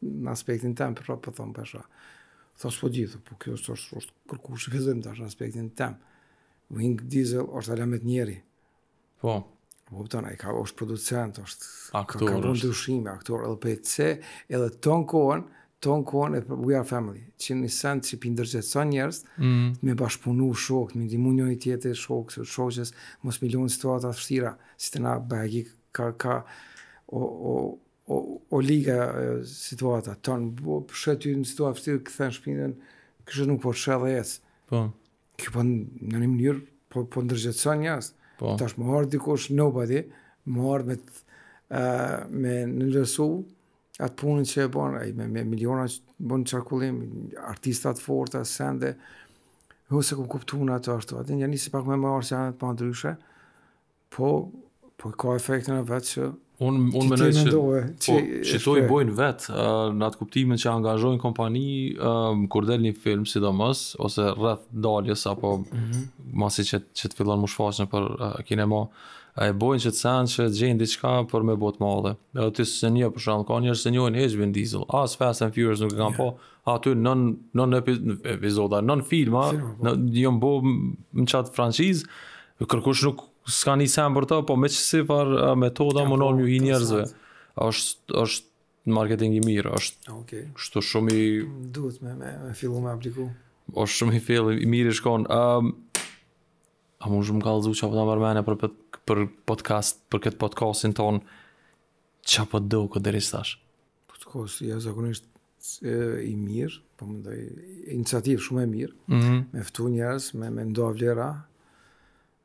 Në aspektin tem, për po thon tash. Tha s'po di, po kjo është është është kërkush film tash në aspektin tem. Vin Diesel është alamet njeri. Po. Po kupton, ai ka është producent, është aktor, ka bo ndryshime, aktor, edhe pse edhe ton kohën, ton kohën e We Are Family, që në sens që p'i ndërgjegjëson njerëz, mm. me bashkëpunu shokët, me ndihmu njëri tjetrit, shokit, shoqes, mos m'i lon n'situata të vështira, si te na bëhet ka ka o o O, o liga, situata, tonë, po, t'sheh ty në situatë t'vështirë, kthen shpinën, kështu nuk po të shë dhe jetës. Po. Kjo po në një mënyrë, po, po ndërgjegjëson njerëz. Po. Tash me ardhë dikush, nobody, me ardhë me, uh, me nënvlerësu, atë punën që e bën, ai me, me miliona që bën qarkullim, artista të forta, sende, ose ku kupton ato ashtu, atë një nisi pak me marrë që anë të pa ndryshe, Po, po ka efektin e vet që Un un mendoj se po, që ato i bojnë vet uh, në atë kuptimin që angazhojnë kompani uh, kur del një film sidomos ose rreth daljes apo mm -hmm. masi që që të fillon m'u shfaq nëpër uh, kinema a e bojnë qët sen që gjejnë diçka për me bo të madhe. Edhe tash, për shembull, ka njerëz s'e njojnë hiç Vin Diesel, as Fast and Furious nuk e kam yeah. po, aty nan nan epizoda, nan filma, u jon bo në çat franciz, kërkush nuk sheh një sen për to, po me qësi far metoda me mendje të njerëzve. Është është marketing i mirë, është. Okej. Okay. Kështu shumë duhet me me, me fillu me apliku. Është shumë i fillim, mirë shkon. Ëm um, A mundesh me kallëzu çka po ta merr menja për, për, për podcast, për këtë podcastin tonë, çka po të doket deri tash? Podcast, ja, zakonisht, e mirë, po mendoj, iniciativë shumë e mirë, mm -hmm. me ftu njerëz, me, me nda vlera,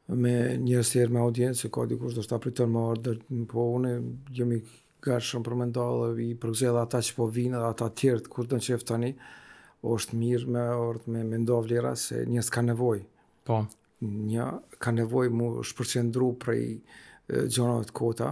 me njerëz tjerë me audiencë, se ka dikush ndoshta priton me ardh, po une, jam i gatshëm për me nda, dhe i përgëzoj edhe ata që po vinë, dhe ata tjerët kur të kenë qejf tani, o është mirë me ardh, me, me nda vlera, se njerëzit kanë nevojë. Po. Një, kanë nevojë m'u shpërqendru prej gjanave të kota,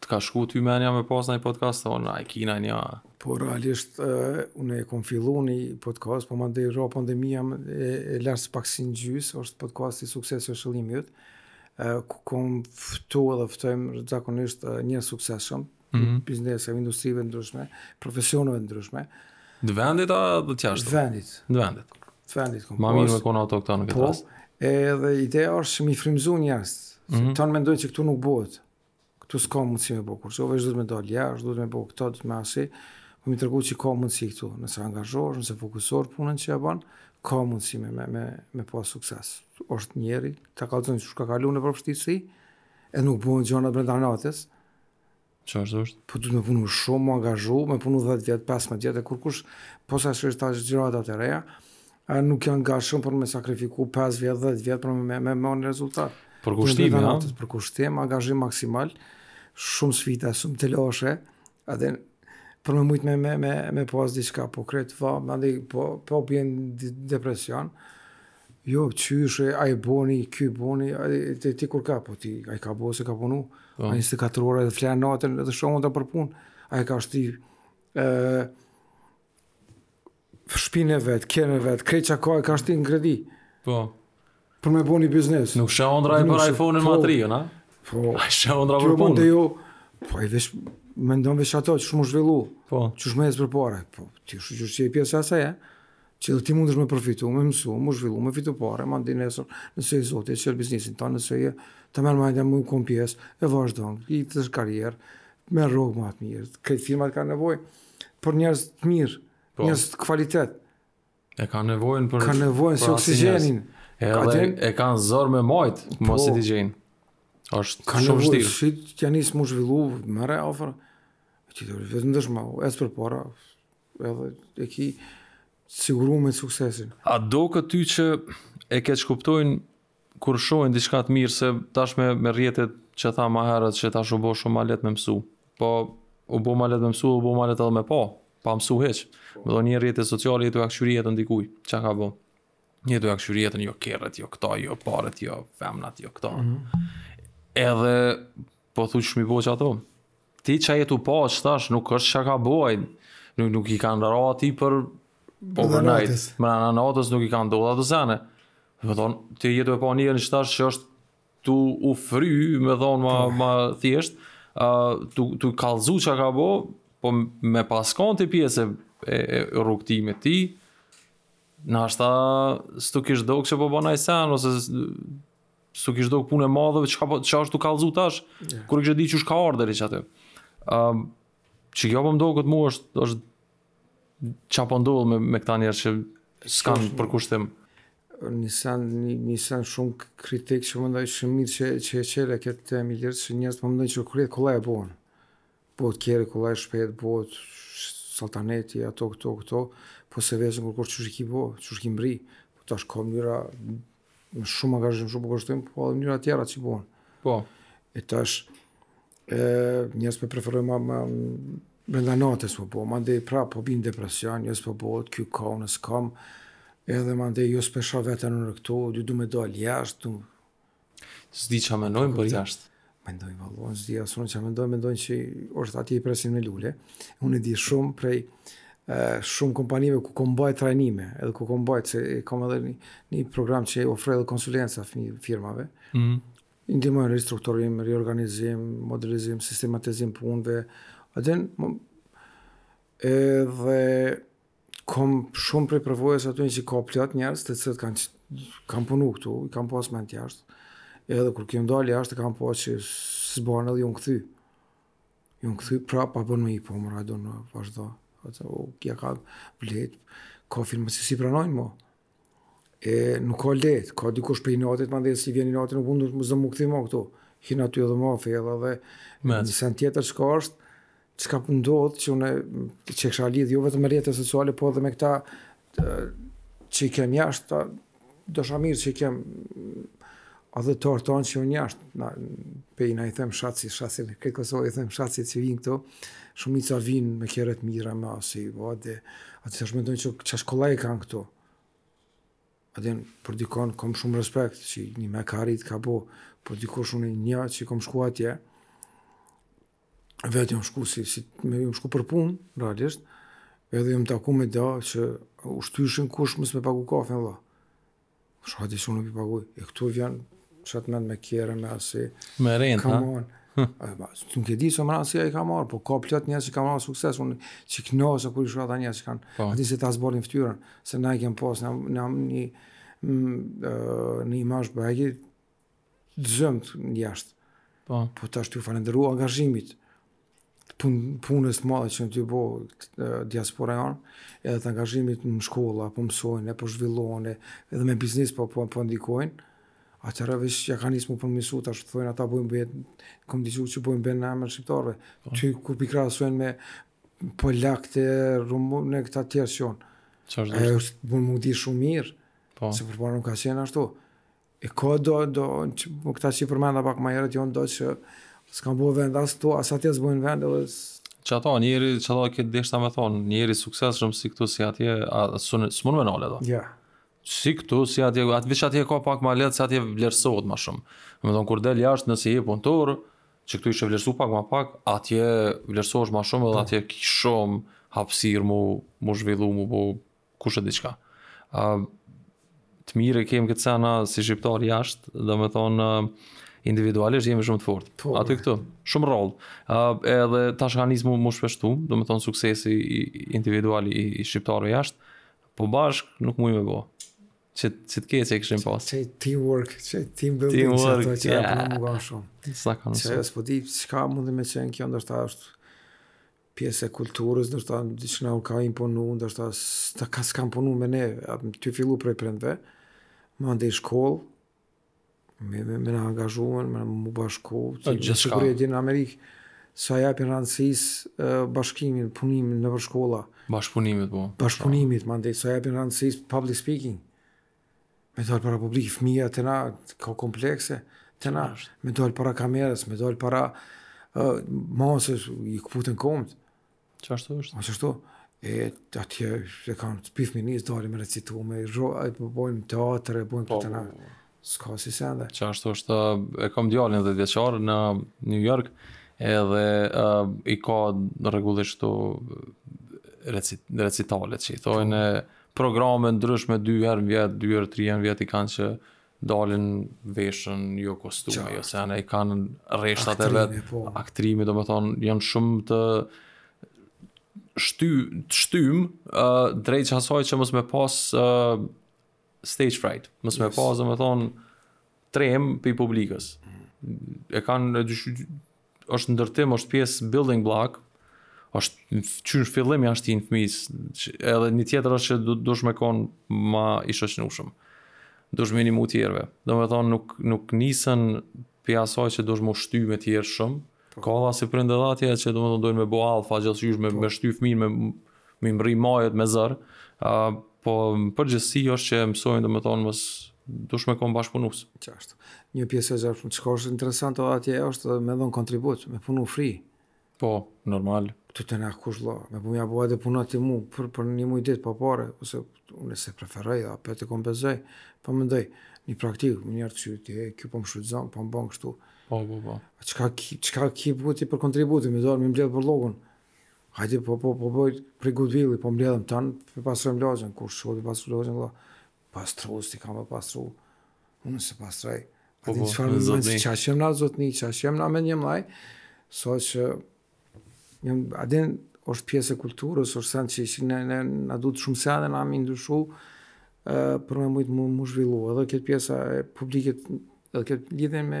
Të ka shku ty menja me pas naj podcast, a e ki nanjë, a? Po realisht, unë e kom fillu një podcast, po ma ndërë ra pandemija e, e lashtë pak si në gjysë, është podcasti Suksesi me Qëllim, ku kom ftu edhe ftojmë zakonisht njerëz t'suksesshëm, mm -hmm. bizneseve, industrive t'ndryshme, profesioneve t'ndryshme. Të vendit a edhe t'jashtë? Të vendit. Të vendit. të vendit kom pas. Ma mirë me kon autoktonë në këtë po, rast. Po, edhe ideja është që mi frimzu njerëzit, mm -hmm. tanë mendojnë që këtu nuk bëhet, këtu s'ka mundësi me bëhë, kurse o ve, duhet me dalë jashtë, duhet me bëhë këta, duhet me asi, po mi tregu që ka mundësi këtu, nëse angazhohesh, nëse fokusohesh n'punën që e banë, ka mundësi me, me, me, me pa sukses. është njeri, ta kallëzon qysh ka kalu nëpër vështirësi, e nuk bëhen gjanat brenda natës, Qartë është. Po duhet me punu shumë, m'u angazhu, me punu 10 vjet, 15 vjet e kurkush po sidomos gjeneratat e reja, nuk janë gatshëm për me sakrifiku 5 vjet, 10 vjet për me me marrë një rezultat. Përkushtim, ja. Përkushtim, angazhim maksimal, shumë sfida, shumë telashe, edhe për me mujtë me, me, me, me pas diçka, po krejt, vau, me po, po bjen depresion, Jo qysh ai boni, ky boni, ai ti kur ka po ti, ai ka bo se ka punu. Po. Ai as katër orë s'i flen natën dhe sheh ondrra për punë. Ai ka shti shpinë e vet, kerrin e vet, krejt çka ka, ka shti në kredi. Po. Për me bo ni biznes. Nuk sheh ondrra për iPhone-in po, ma t'ri, na? Po. Ai sheh ondrra për punë. Kjo jo, po i vesh, mendon veç ato qysh m'u zhvillu. Po. Qysh me ecë për pare. Po, ti sheh që je e pjesë asaj, e? që dhe ti mundesh me përfitu, me mësu, me zhvillu, me fitu pare, mandej nesër, nëse je i zoti, e çel biznesin tan, nëse je i mirë majnë e merr kom pjesë, e vazhdon, e ke ni karrierë, me rrogë ma të mirë, këto firmat kanë nevojë për njerëz të mirë, po. njerëz të kualitet. E kanë nevojë për... Kanë nevojë si oksigjenin. E, ka dhe, e kanë zor me i majtë, po, mos e t'i gjejnë. Ashtë ka shumë vshtirë. Kanë nevojë, shqit, t'ja nisë m'u zhvillu, merre, afër, e ti të rëvetë ndëshma, e së për para, Edhe e ki siguru ma suksesin. A doket ty që e keq kuptojnë kur shohin diçka të mirë se tash me me rrjetet që the më herët që tash u bë shumë më lehtë me mësu. Po u bë më lehtë me mësu, u bë më lehtë edhe me pa, pa mësu hiç. Domethënë n'rrjete sociale je tu ja kshyrë jetën dikujt, çka ka bë? Je tu ja kshyrë jetën jo kerret, jo këta, jo paret, jo femnat, jo këta. Mm -hmm. Edhe Po thuj qysh m'i bo qato. Ti ça je tu pa qetash nuk është ça ka bo ai. Nuk nuk i kanë ra atij për overnight. Natës. Mrena natës nuk i kanë ndodhur ato sene. Domethanë ti je tu pa njërin qetash që është tu u fry, me thon ma po. ma thjesht, ë uh, tu tu kallzu ça ka bo, po me pas kanë ti pjesë e, e rrugëtimit t'tij. Nashta s't'u kish dok që po ban najsen, ose S't'u kish dok punë e madhe, çka po çka është tu kallzu tash? Yeah. Kur kishe di qysh ka ardhur deri aty. Ëm um, që kjo po m'doket mu është është çka po ndodh me me këta njerëz që s'kanë përkushtim. Ni sen ni sen shumë kritik që mendoj shumë mirë që që e çele këtë temë që njerëz po mendojnë që krejt kollaj e bën. Bohet kerri kollaj shpejt bohet sallteneti ato këto këto, po s'e vetën kurrkush qysh i ki bo, qysh ki mbrri. Po tash ka mënyra me shumë angazhim, shumë përkushtim, po edhe mënyra tjera që bohen. Po. E tash e, njerëz e preferojnë ma, ma brenda natës po bo, mandej pra po bijnë n'depresion, njerëz po bohet, kjo ka, unë s'kam, edhe mandej jo s'pe shoh vetën unë këtu, du du me dalë jashtë, du, S'di çka menojnë për jashtë. Mendojnë valla, unë s'di as unë çka mendojnë, mendojnë që atje i presin me lule. Unë e di shumë prej shumë kompanive ku kom bajt trajnime, edhe ku kom bajt, se kom edhe një, një program që ofroj edhe konsulenca firmave. Mm -hmm. Ndihmojmë n'ristrukturim, riorganizim, modernizim, sistematizim t'punëve. A din, edhe Kom shumë prej përvojës atyne që ka plot njerëz të cilët kanë kanë punu këtu, i kanë pas mend jashtë. Edhe kur kanë dalë jashtë kanë pa që s'bën edhe jon kthy. Jon kthy prapë, a bën me i marrë, a don me vazhdu. Atë u kja ka plot, ka firma që s'i pranojnë mo. E nuk ka lehtë, ka dikush prej inatit, mandej si vjen inati nuk do mu kthy ma këtu. Hin aty edhe ma fellë dhe një sen tjetër çka është, çka po ndodh që unë që kesha lidhë, jo vetëm me rrjetet sociale, po edhe me këta që i kem jashtë, ndoshta mirë që i kem Ata tanë që janë jashtë, na, pe na i them shaci, shaci, në këtë Kosovë i them shaci që vinë këtu, shumica vinë me kerre t'mira, me asë i vade, ata veç mendojnë që qysh kollaj kanë këto. Atje për dikon, kom shumë respekt, që njëmend ka arritë, ka bo, për dikon shumë një që kom shku atje, vetë jam shku si, si me jam shku për punë, realisht, edhe jam taku me do që u shtyshin kush mos me pagu kafen, vallah. Çka di shumë nuk i paguj. E këtu vjen shet mend me kerr me asi. Me rent, ha? Come on. Nuk e di se me rent si a i ka marrë, po ka plot njerëz që ka marrë sukses, unë që këno se kur i shoh ata njerëz që kanë, po. a di se ta zbardhin fytyrën, se na i kem pas në, në një, në imazh bajagi, zymtë jashtë. Po. Po tash tu ju falenderu angazhimit pun, punës të madhe që janë tu bo diaspora jonë, edhe të angazhimit në shkolla, po mësojnë, e po zhvillohen, edhe me biznis po, po, po ndikojnë, atëherë veç ja ka nisë mu përmirësu, tash thojnë ata bojnë be, kom dëgju që bojnë be në emër shqiptarëve, po. ty kur pi krahasojnë me polakët, rumunë këta tjerë që janë, e t'bon mu ndi shumë mirë, po. se përpara nuk ka qenë ashtu, E ka do, do, që, po këta që i përmenda pak ma herët, janë do që s'kanë bo vend as këtu, as atje s'bojnë vend edhe Që ata njeri, qita këtë deshta me thonë, njeri i suksesshëm si këtu, si atje, a, s'mun me nalë do. Ja. Si këtu, si atje, atëherë veç atje ka pak ma lehtë, se atje vlerësohet ma shumë. Domethonë, kur del jashtë nëse je punëtor, që këtu ishe vlerësu pak ma pak, atje vlerësohesh ma shumë edhe po. atje ki shumë hapësirë mu, mu zhvillu, mu bo kush e di çka. A, të mirë e kemë këtë sen na si shqiptar jashtë, domethonë, individualisht jemi shumë të fort. Po, Aty këtu, shumë rrallë. Uh, edhe tash ka nisë mu shpeshtu, domethonë suksesi individual i, i shqiptarëve jashtë, po bashkë nuk mujmë me bo. Që, qet të keqe e kishim pas. Që teamwork, që team building, team që ato që yeah. po na mungon shumë. Sa ka nësë. Qe s'po di, çka mundet me qenë kjo, ndoshta është pjesë e kulturës, ndoshta diç na u ka imponu, ndoshta s'kan punu me ne, tu fillu prej prindve, mandej shkollë, me, me, me na angazhu edhe mu bashku, që me siguri e din në Amerikë, sa i japin rëndësi bashkimin, punimin nëpër shkolla. Bashkëpunimit, po. Bashkëpunimit, mandej, sa i japin rëndësi public speaking. Me dal para publikut, fmija te na, ka komplekse, te na, me dal para kamerës, me dal para uh, masës, i këputen komt. Qashtu është. Qashtu, e atje e kanë të pifë minis, dalin me recitu, me rro, e po bojmë teatër, e bojmë po, te na. Po, po. S'ka ksi sende. Qashtu është, e kam djalin dhetë vjeçar në New York, edhe uh, i ka rregullisht t'recit, recitalet që i thojnë, po. programe t'ndryshme dy herë në vjet, dy herë tri herë në vjet i kanë që dalin veshen jo kostume, jo se janë i kanë rreshtat e vet, po. aktrimi domethonë janë shumë të shty shtym uh, drejt qasaj që mos me pas uh, stage fright, mos me yes. pas domethonë tremë pi publikës. E kanë është ndërtim, është pjesë building block, është që në fillim ja shtin fmisë, edhe një tjetër është që du, dush me konë ma i shoqnushëm, dush me i nimu tjerve. Domethonë, nuk, nuk nisen pi asaj që dush mu shty me tjerë shumë, po. ka disa prindë edhe atje që domethonë dojnë me bo alfa, gjithë qysh me, me shty fëmin, me Me i mrri majat me zor, po në përgjithësi është që e mësojnë domethonë se dush me konë bashkëpunus. Qashtu. Një pjesë tjetër, çka është interesant o atje është me dhënë kontribut, me punu fri. Po, normal. Ktu te na kush, la, me po mja bua edhe puna të mu, për, për një mujë ditë pa pare, ose unë se preferoj, a për të kompenzoj, po mendoj, një praktikë, më njerë të që të e, kjo po më shudëzëm, po më bëngë shtu. Po, po, po. Çka, çka ki bo ti për kontributin, me dorë, me mbledhë për lagjen, Hajde po po po boj prej goodwilli, po mbledhemi tanë, po pastrojmë lagjen, kur shkoj pas lagjen valla. Pastro s'i kam të pastro. Unë s'e pastroj. Po po, çfarë më të çashim na zotni, çashim na me një mllaj. Sa që një adin është pjesë e kulturës, është sen që ishin në në na duhet shumë sende na me ndryshu ë për me mujt me u zhvillu edhe këtë pjesa e publikut edhe këtë lidhje me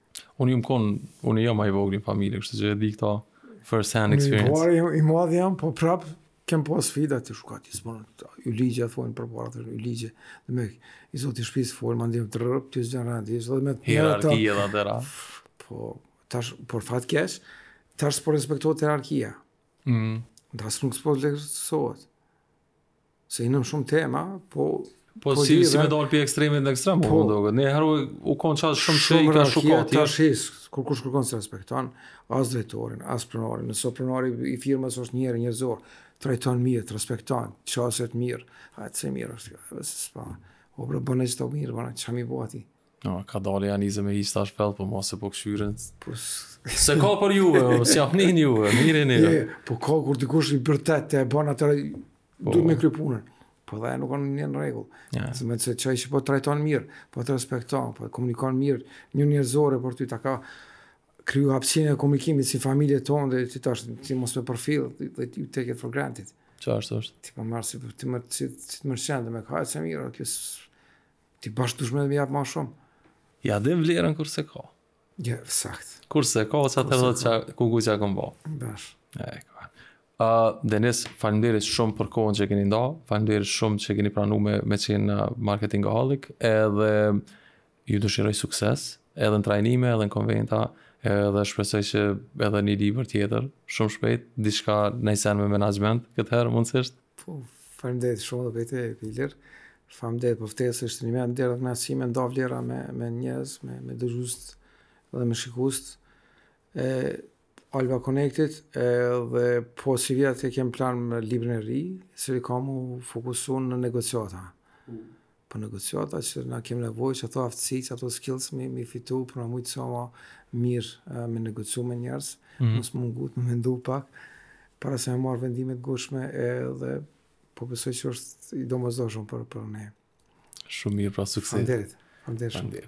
Unë jam kon, unë jam ma i vogli në familje, kështu që e di këto first hand experience. Po ma i madhi jam, po prap kem pas sfida të shkuat i smonë. U ligj, i thonë përpara te ligji. Domethonë i zoti shtëpis fol mandej të rrop ti zgjan rand, i zot me hierarki edhe atëra. Po tash për fat t'keq, tash s'po respektohet hierarkia. Mhm. Mm. Tash nuk s'po respektohet. Se janë shumë tema, po... Po, po si, si me dal pi ekstremit në ekstrem, po, po, po, niherë u konë qatë shumë që i ka shukati. Shumë rëkje, tash kurrkush kërkon s'e respekton, as drejtorin, as pronarin, nëse pronari i firmës është njeri, njerëzor, trajton mirë, të respekton, qaset mirë, a të se mirë është, e dhe se s'pa, o bre, bënë që të mirë, bënë që kam i bo ati. No, ka dalë janë izë me ishtë ashtë pelë, po ma se po këshyren. Po se ka për juve, o, si jam një juve, mire një. Je, po ka kur të kush një bërtet të e bën atërë, po. du me kry punën. Po dhe nuk kanë një në regull. Ja. Se me që qaj që po trajton mirë, po të respekton, po komunikon mirë, një njërzore për ty të ka kriju hapsinën e komunikimit si familjes tonë dhe ti tash ti mos me përfill dhe ti take it for granted. Qa është është? Ti po marr si ti më si, si të më shëndë me ka e se mirë, kjo Ti bash dush me i dhanë më shumë. Ja dhe vlerën kur s'e ka. Ja, sakt. Kur s'e ka, sa të rëdhët që ku ku që akon bo. Bash. E, ka. Uh, Denis, faleminderit shumë për kohën që keni nda, faleminderit shumë që keni pranu me, me qenë në Marketingholic, edhe ju dëshiroj sukses, edhe në trajnime, edhe në konventa, edhe shpresoj që edhe një libër tjetër, shumë shpejt, diçka najsen me menaxhment këtë herë mundësisht. Po, faleminderit shumë edhe prej teje Ilir. Faleminderit për ftesë, është një nder i jemi me nda vlera me me njerëz, me me dëgjues dhe me shikues. E Alba Connect-it edhe po sivjet e kem plan me librin e ri, i cili ka m'u fokusu në negociata. Mm. Po negociata që na kemi nevojë që ato aftësi, që ato skills me me i fitu për me mujt sa ma mirë me negociu me njerëz, mm -hmm. mos m'u ngut me mendu pak para se me marr vendime të ngutshme edhe po besoj që është i domosdoshëm për për ne. Shumë mirë, pra sukses. Faleminderit. Faleminderit shumë.